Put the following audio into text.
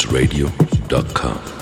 loopsradio.com.